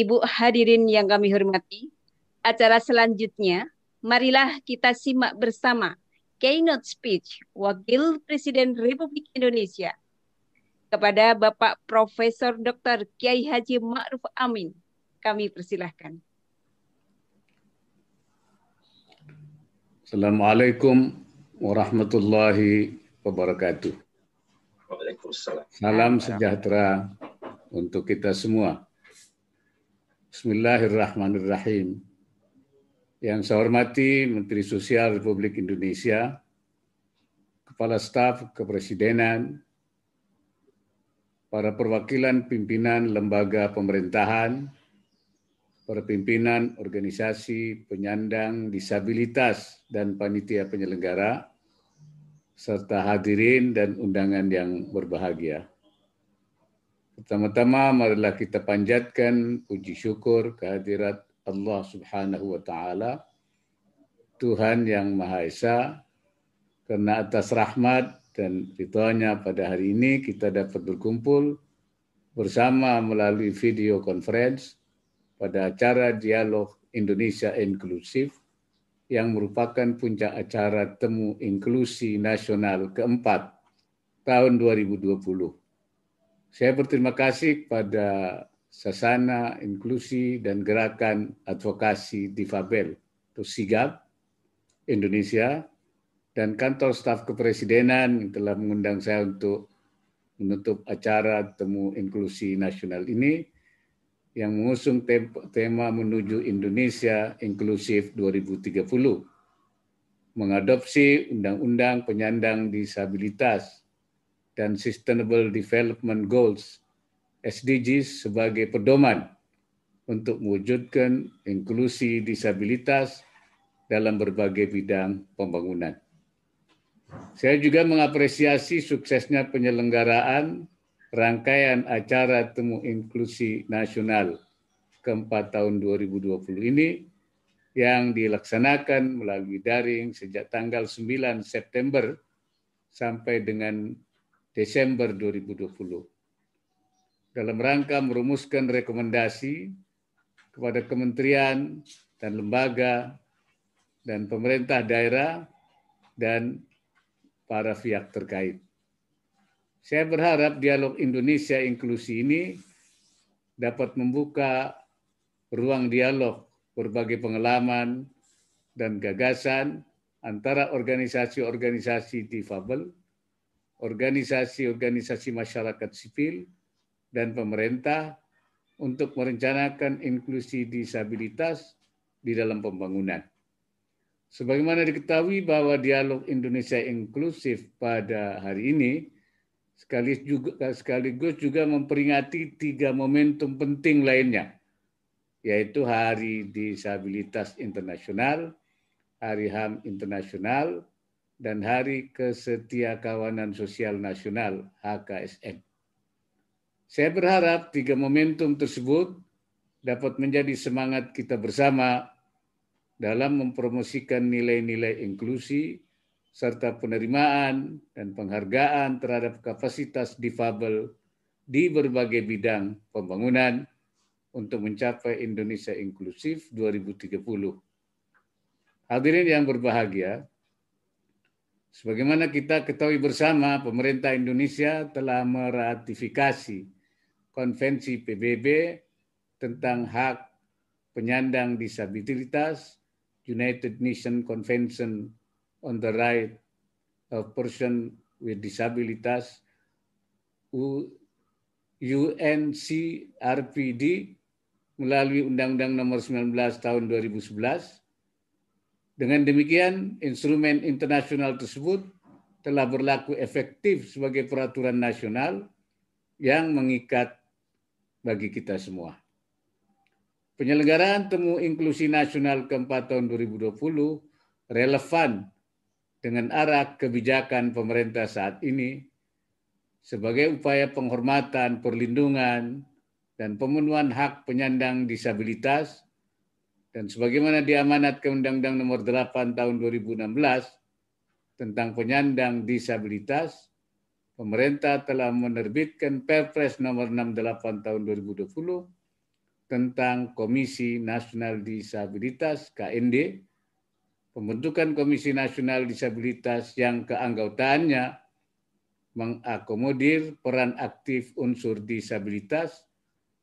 Ibu hadirin yang kami hormati, acara selanjutnya marilah kita simak bersama keynote speech Wakil Presiden Republik Indonesia kepada Bapak Profesor Dr. Kiai Haji Ma'ruf Amin. Kami persilahkan. Assalamualaikum warahmatullahi wabarakatuh. Waalaikumsalam. Salam sejahtera untuk kita semua. Bismillahirrahmanirrahim. Yang saya hormati Menteri Sosial Republik Indonesia, Kepala Staf Kepresidenan, para perwakilan pimpinan lembaga pemerintahan, para pimpinan organisasi penyandang disabilitas dan panitia penyelenggara, serta hadirin dan undangan yang berbahagia. Pertama-tama marilah kita panjatkan puji syukur kehadirat Allah Subhanahu wa taala Tuhan yang Maha Esa karena atas rahmat dan ridhonya pada hari ini kita dapat berkumpul bersama melalui video conference pada acara dialog Indonesia inklusif yang merupakan puncak acara temu inklusi nasional keempat tahun 2020. Saya berterima kasih kepada Sasana Inklusi dan Gerakan Advokasi Difabel atau SIGAP Indonesia dan kantor staf kepresidenan yang telah mengundang saya untuk menutup acara temu inklusi nasional ini yang mengusung tema menuju Indonesia inklusif 2030 mengadopsi undang-undang penyandang disabilitas dan Sustainable Development Goals SDGs sebagai pedoman untuk mewujudkan inklusi disabilitas dalam berbagai bidang pembangunan. Saya juga mengapresiasi suksesnya penyelenggaraan rangkaian acara Temu Inklusi Nasional keempat tahun 2020 ini yang dilaksanakan melalui daring sejak tanggal 9 September sampai dengan Desember 2020 dalam rangka merumuskan rekomendasi kepada kementerian dan lembaga dan pemerintah daerah dan para pihak terkait. Saya berharap dialog Indonesia inklusi ini dapat membuka ruang dialog berbagai pengalaman dan gagasan antara organisasi-organisasi difabel organisasi-organisasi masyarakat sipil, dan pemerintah untuk merencanakan inklusi disabilitas di dalam pembangunan. Sebagaimana diketahui bahwa dialog Indonesia inklusif pada hari ini sekaligus juga, memperingati tiga momentum penting lainnya, yaitu Hari Disabilitas Internasional, Hari HAM Internasional, dan Hari Kesetiakawanan Sosial Nasional HKSN. Saya berharap tiga momentum tersebut dapat menjadi semangat kita bersama dalam mempromosikan nilai-nilai inklusi serta penerimaan dan penghargaan terhadap kapasitas difabel di berbagai bidang pembangunan untuk mencapai Indonesia inklusif 2030. Hadirin yang berbahagia, Sebagaimana kita ketahui bersama, pemerintah Indonesia telah meratifikasi Konvensi PBB tentang hak penyandang disabilitas, United Nations Convention on the Right of Person with Disabilities, UNCRPD melalui Undang-Undang Nomor 19 Tahun 2011 dengan demikian, instrumen internasional tersebut telah berlaku efektif sebagai peraturan nasional yang mengikat bagi kita semua. Penyelenggaraan Temu Inklusi Nasional keempat tahun 2020 relevan dengan arah kebijakan pemerintah saat ini sebagai upaya penghormatan, perlindungan, dan pemenuhan hak penyandang disabilitas dan sebagaimana diamanatkan Undang-Undang Nomor 8 Tahun 2016 tentang penyandang disabilitas, pemerintah telah menerbitkan Perpres Nomor 68 Tahun 2020 tentang Komisi Nasional Disabilitas KND, pembentukan Komisi Nasional Disabilitas yang keanggotaannya mengakomodir peran aktif unsur disabilitas,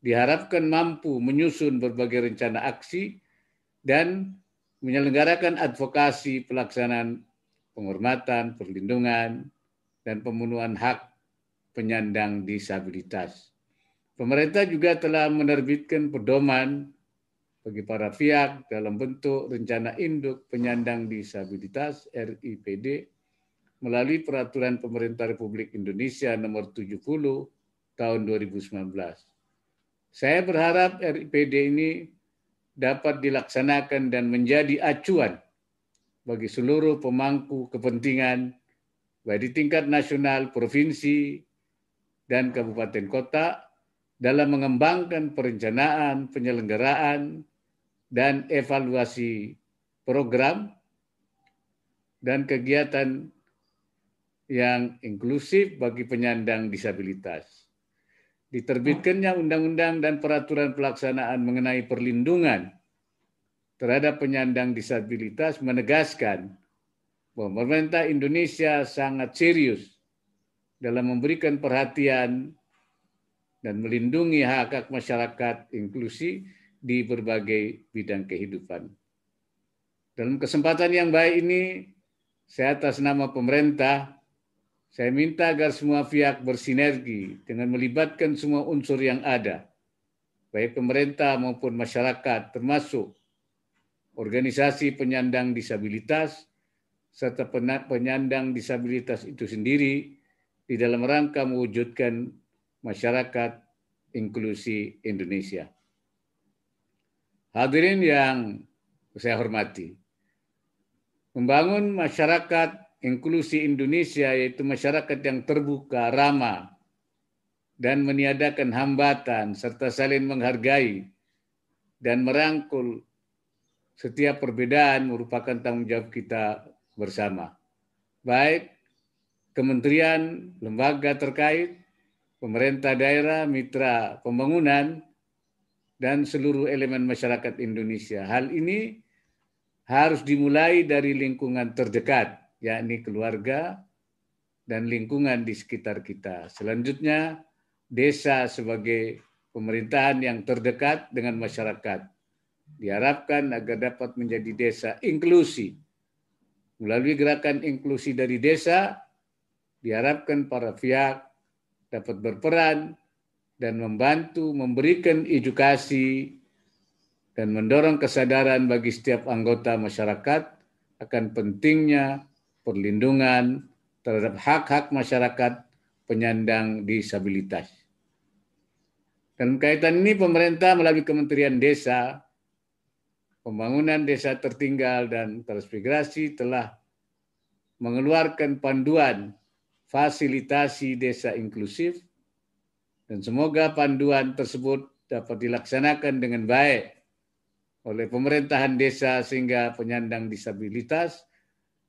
diharapkan mampu menyusun berbagai rencana aksi dan menyelenggarakan advokasi pelaksanaan penghormatan, perlindungan, dan pemenuhan hak penyandang disabilitas. Pemerintah juga telah menerbitkan pedoman bagi para pihak dalam bentuk rencana induk penyandang disabilitas RIPD melalui peraturan pemerintah Republik Indonesia nomor 70 tahun 2019. Saya berharap RIPD ini dapat dilaksanakan dan menjadi acuan bagi seluruh pemangku kepentingan baik di tingkat nasional, provinsi, dan kabupaten kota dalam mengembangkan perencanaan, penyelenggaraan, dan evaluasi program dan kegiatan yang inklusif bagi penyandang disabilitas. Diterbitkannya undang-undang dan peraturan pelaksanaan mengenai perlindungan terhadap penyandang disabilitas menegaskan bahwa pemerintah Indonesia sangat serius dalam memberikan perhatian dan melindungi hak hak masyarakat inklusi di berbagai bidang kehidupan. Dalam kesempatan yang baik ini, saya atas nama pemerintah, saya minta agar semua pihak bersinergi dengan melibatkan semua unsur yang ada, baik pemerintah maupun masyarakat, termasuk organisasi penyandang disabilitas, serta penyandang disabilitas itu sendiri di dalam rangka mewujudkan masyarakat inklusi Indonesia. Hadirin yang saya hormati, membangun masyarakat inklusi Indonesia yaitu masyarakat yang terbuka, ramah, dan meniadakan hambatan serta saling menghargai dan merangkul setiap perbedaan merupakan tanggung jawab kita bersama. Baik kementerian, lembaga terkait, pemerintah daerah, mitra pembangunan, dan seluruh elemen masyarakat Indonesia. Hal ini harus dimulai dari lingkungan terdekat, yakni keluarga dan lingkungan di sekitar kita. Selanjutnya, desa sebagai pemerintahan yang terdekat dengan masyarakat. Diharapkan agar dapat menjadi desa inklusi. Melalui gerakan inklusi dari desa, diharapkan para pihak dapat berperan dan membantu memberikan edukasi dan mendorong kesadaran bagi setiap anggota masyarakat akan pentingnya perlindungan terhadap hak-hak masyarakat penyandang disabilitas. Dan kaitan ini pemerintah melalui Kementerian Desa, Pembangunan Desa Tertinggal dan Transmigrasi telah mengeluarkan panduan fasilitasi desa inklusif dan semoga panduan tersebut dapat dilaksanakan dengan baik oleh pemerintahan desa sehingga penyandang disabilitas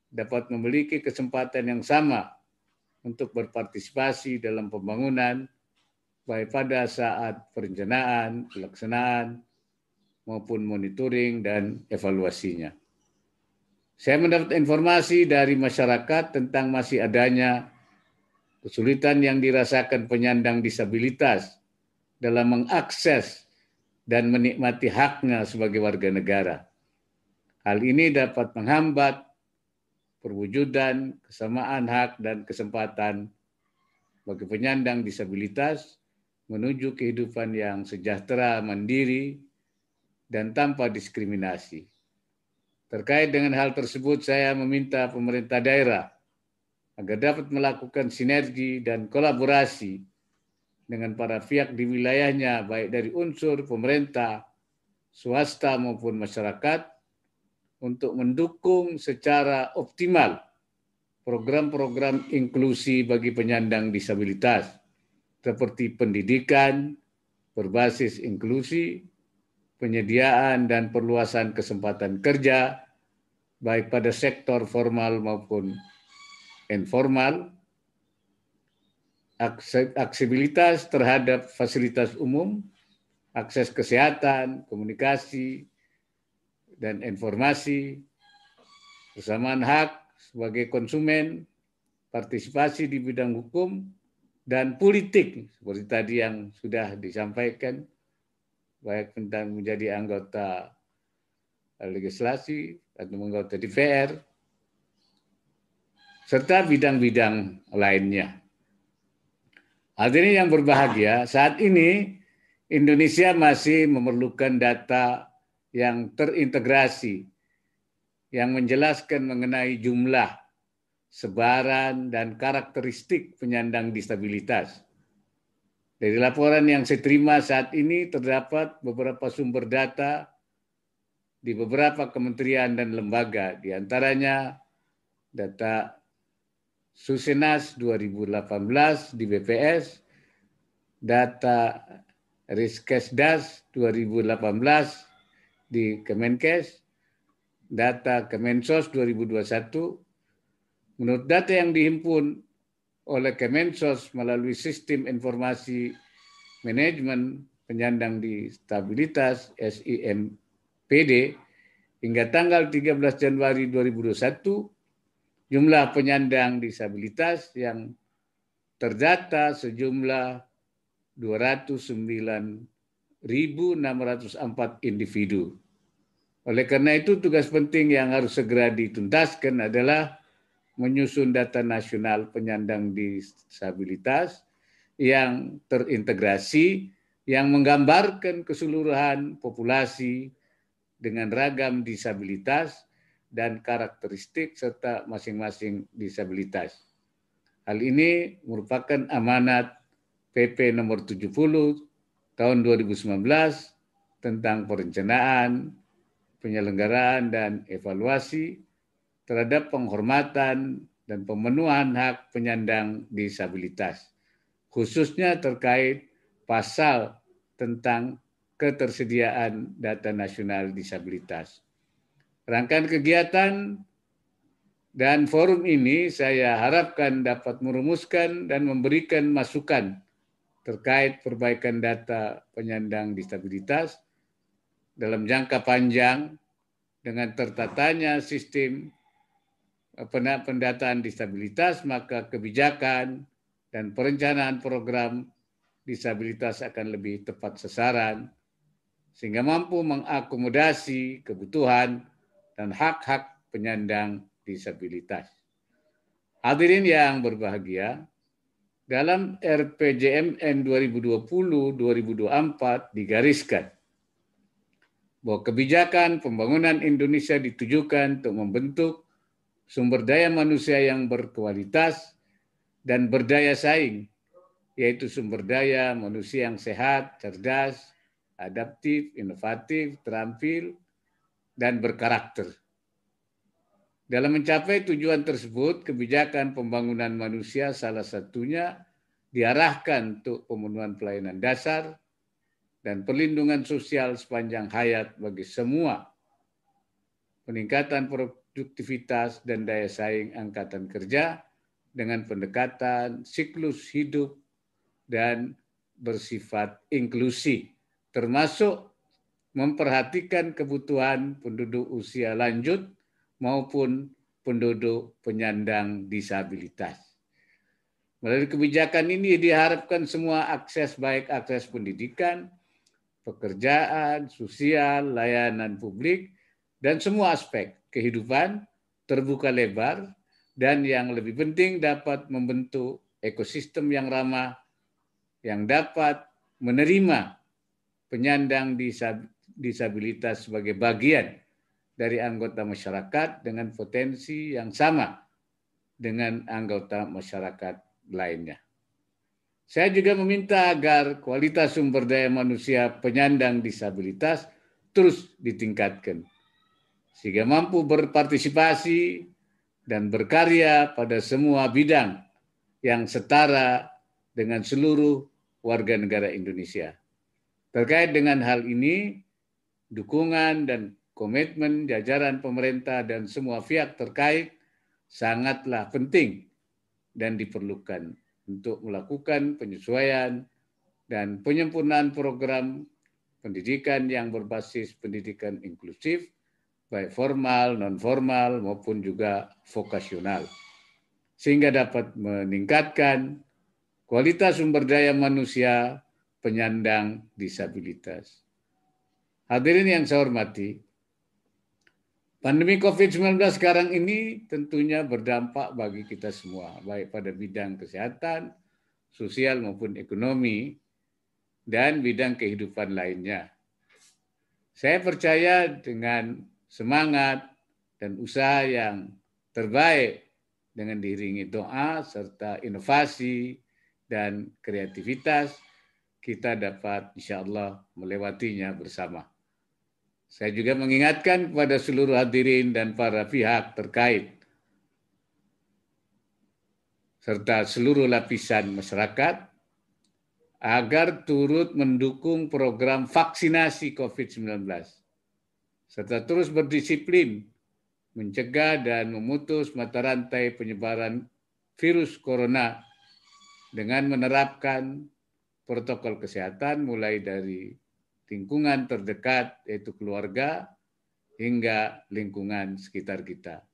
dapat memiliki kesempatan yang sama untuk berpartisipasi dalam pembangunan baik pada saat perencanaan, pelaksanaan maupun monitoring dan evaluasinya. Saya mendapat informasi dari masyarakat tentang masih adanya kesulitan yang dirasakan penyandang disabilitas dalam mengakses dan menikmati haknya sebagai warga negara. Hal ini dapat menghambat perwujudan kesamaan hak dan kesempatan bagi penyandang disabilitas menuju kehidupan yang sejahtera, mandiri, dan tanpa diskriminasi. Terkait dengan hal tersebut, saya meminta pemerintah daerah agar dapat melakukan sinergi dan kolaborasi dengan para pihak di wilayahnya, baik dari unsur pemerintah, swasta maupun masyarakat, untuk mendukung secara optimal program-program inklusi bagi penyandang disabilitas, seperti pendidikan berbasis inklusi, penyediaan dan perluasan kesempatan kerja, baik pada sektor formal maupun informal, aksesibilitas terhadap fasilitas umum, akses kesehatan, komunikasi, dan informasi, kesamaan hak sebagai konsumen, partisipasi di bidang hukum, dan politik, seperti tadi yang sudah disampaikan, baik tentang menjadi anggota legislasi atau anggota DPR, serta bidang-bidang lainnya. Hadirin yang berbahagia, saat ini Indonesia masih memerlukan data yang terintegrasi yang menjelaskan mengenai jumlah, sebaran, dan karakteristik penyandang disabilitas. Dari laporan yang saya terima saat ini terdapat beberapa sumber data di beberapa kementerian dan lembaga, di antaranya data Susenas 2018 di BPS, data Riskesdas 2018 di Kemenkes, data Kemensos 2021, menurut data yang dihimpun oleh Kemensos melalui sistem informasi manajemen penyandang disabilitas SIMPD hingga tanggal 13 Januari 2021 jumlah penyandang disabilitas yang terdata sejumlah 209 1.604 individu. Oleh karena itu tugas penting yang harus segera dituntaskan adalah menyusun data nasional penyandang disabilitas yang terintegrasi yang menggambarkan keseluruhan populasi dengan ragam disabilitas dan karakteristik serta masing-masing disabilitas. Hal ini merupakan amanat PP nomor 70 tahun 2019 tentang perencanaan, penyelenggaraan dan evaluasi terhadap penghormatan dan pemenuhan hak penyandang disabilitas, khususnya terkait pasal tentang ketersediaan data nasional disabilitas. Rangkaian kegiatan dan forum ini saya harapkan dapat merumuskan dan memberikan masukan terkait perbaikan data penyandang disabilitas dalam jangka panjang dengan tertatanya sistem pendataan disabilitas maka kebijakan dan perencanaan program disabilitas akan lebih tepat sasaran sehingga mampu mengakomodasi kebutuhan dan hak-hak penyandang disabilitas. Hadirin yang berbahagia, dalam RPJMN 2020-2024 digariskan bahwa kebijakan pembangunan Indonesia ditujukan untuk membentuk sumber daya manusia yang berkualitas dan berdaya saing, yaitu sumber daya manusia yang sehat, cerdas, adaptif, inovatif, terampil, dan berkarakter. Dalam mencapai tujuan tersebut, kebijakan pembangunan manusia salah satunya diarahkan untuk pemenuhan pelayanan dasar dan perlindungan sosial sepanjang hayat bagi semua, peningkatan produktivitas dan daya saing angkatan kerja dengan pendekatan siklus hidup dan bersifat inklusi, termasuk memperhatikan kebutuhan penduduk usia lanjut maupun penduduk penyandang disabilitas. Melalui kebijakan ini diharapkan semua akses baik akses pendidikan, pekerjaan, sosial, layanan publik, dan semua aspek kehidupan terbuka lebar dan yang lebih penting dapat membentuk ekosistem yang ramah yang dapat menerima penyandang disabilitas sebagai bagian dari anggota masyarakat dengan potensi yang sama dengan anggota masyarakat lainnya. Saya juga meminta agar kualitas sumber daya manusia penyandang disabilitas terus ditingkatkan sehingga mampu berpartisipasi dan berkarya pada semua bidang yang setara dengan seluruh warga negara Indonesia. Terkait dengan hal ini, dukungan dan komitmen jajaran pemerintah dan semua pihak terkait sangatlah penting dan diperlukan untuk melakukan penyesuaian dan penyempurnaan program pendidikan yang berbasis pendidikan inklusif, baik formal, non formal maupun juga vokasional. Sehingga dapat meningkatkan kualitas sumber daya manusia penyandang disabilitas. Hadirin yang saya hormati, pandemi COVID-19 sekarang ini tentunya berdampak bagi kita semua, baik pada bidang kesehatan, sosial maupun ekonomi, dan bidang kehidupan lainnya. Saya percaya dengan semangat dan usaha yang terbaik dengan diiringi doa serta inovasi dan kreativitas, kita dapat insya Allah melewatinya bersama. Saya juga mengingatkan kepada seluruh hadirin dan para pihak terkait serta seluruh lapisan masyarakat agar turut mendukung program vaksinasi COVID-19 serta terus berdisiplin mencegah dan memutus mata rantai penyebaran virus corona dengan menerapkan protokol kesehatan mulai dari lingkungan terdekat yaitu keluarga hingga lingkungan sekitar kita.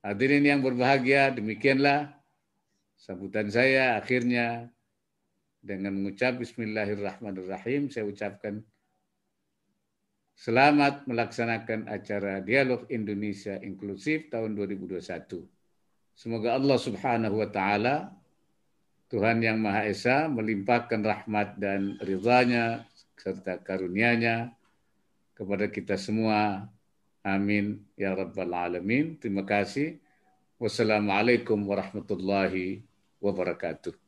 Hadirin yang berbahagia, demikianlah sambutan saya akhirnya dengan mengucap Bismillahirrahmanirrahim saya ucapkan selamat melaksanakan acara Dialog Indonesia Inklusif tahun 2021. Semoga Allah Subhanahu wa taala Tuhan yang Maha Esa melimpahkan rahmat dan ridhanya serta karunia-Nya kepada kita semua. Amin ya rabbal alamin. Terima kasih. Wassalamualaikum warahmatullahi wabarakatuh.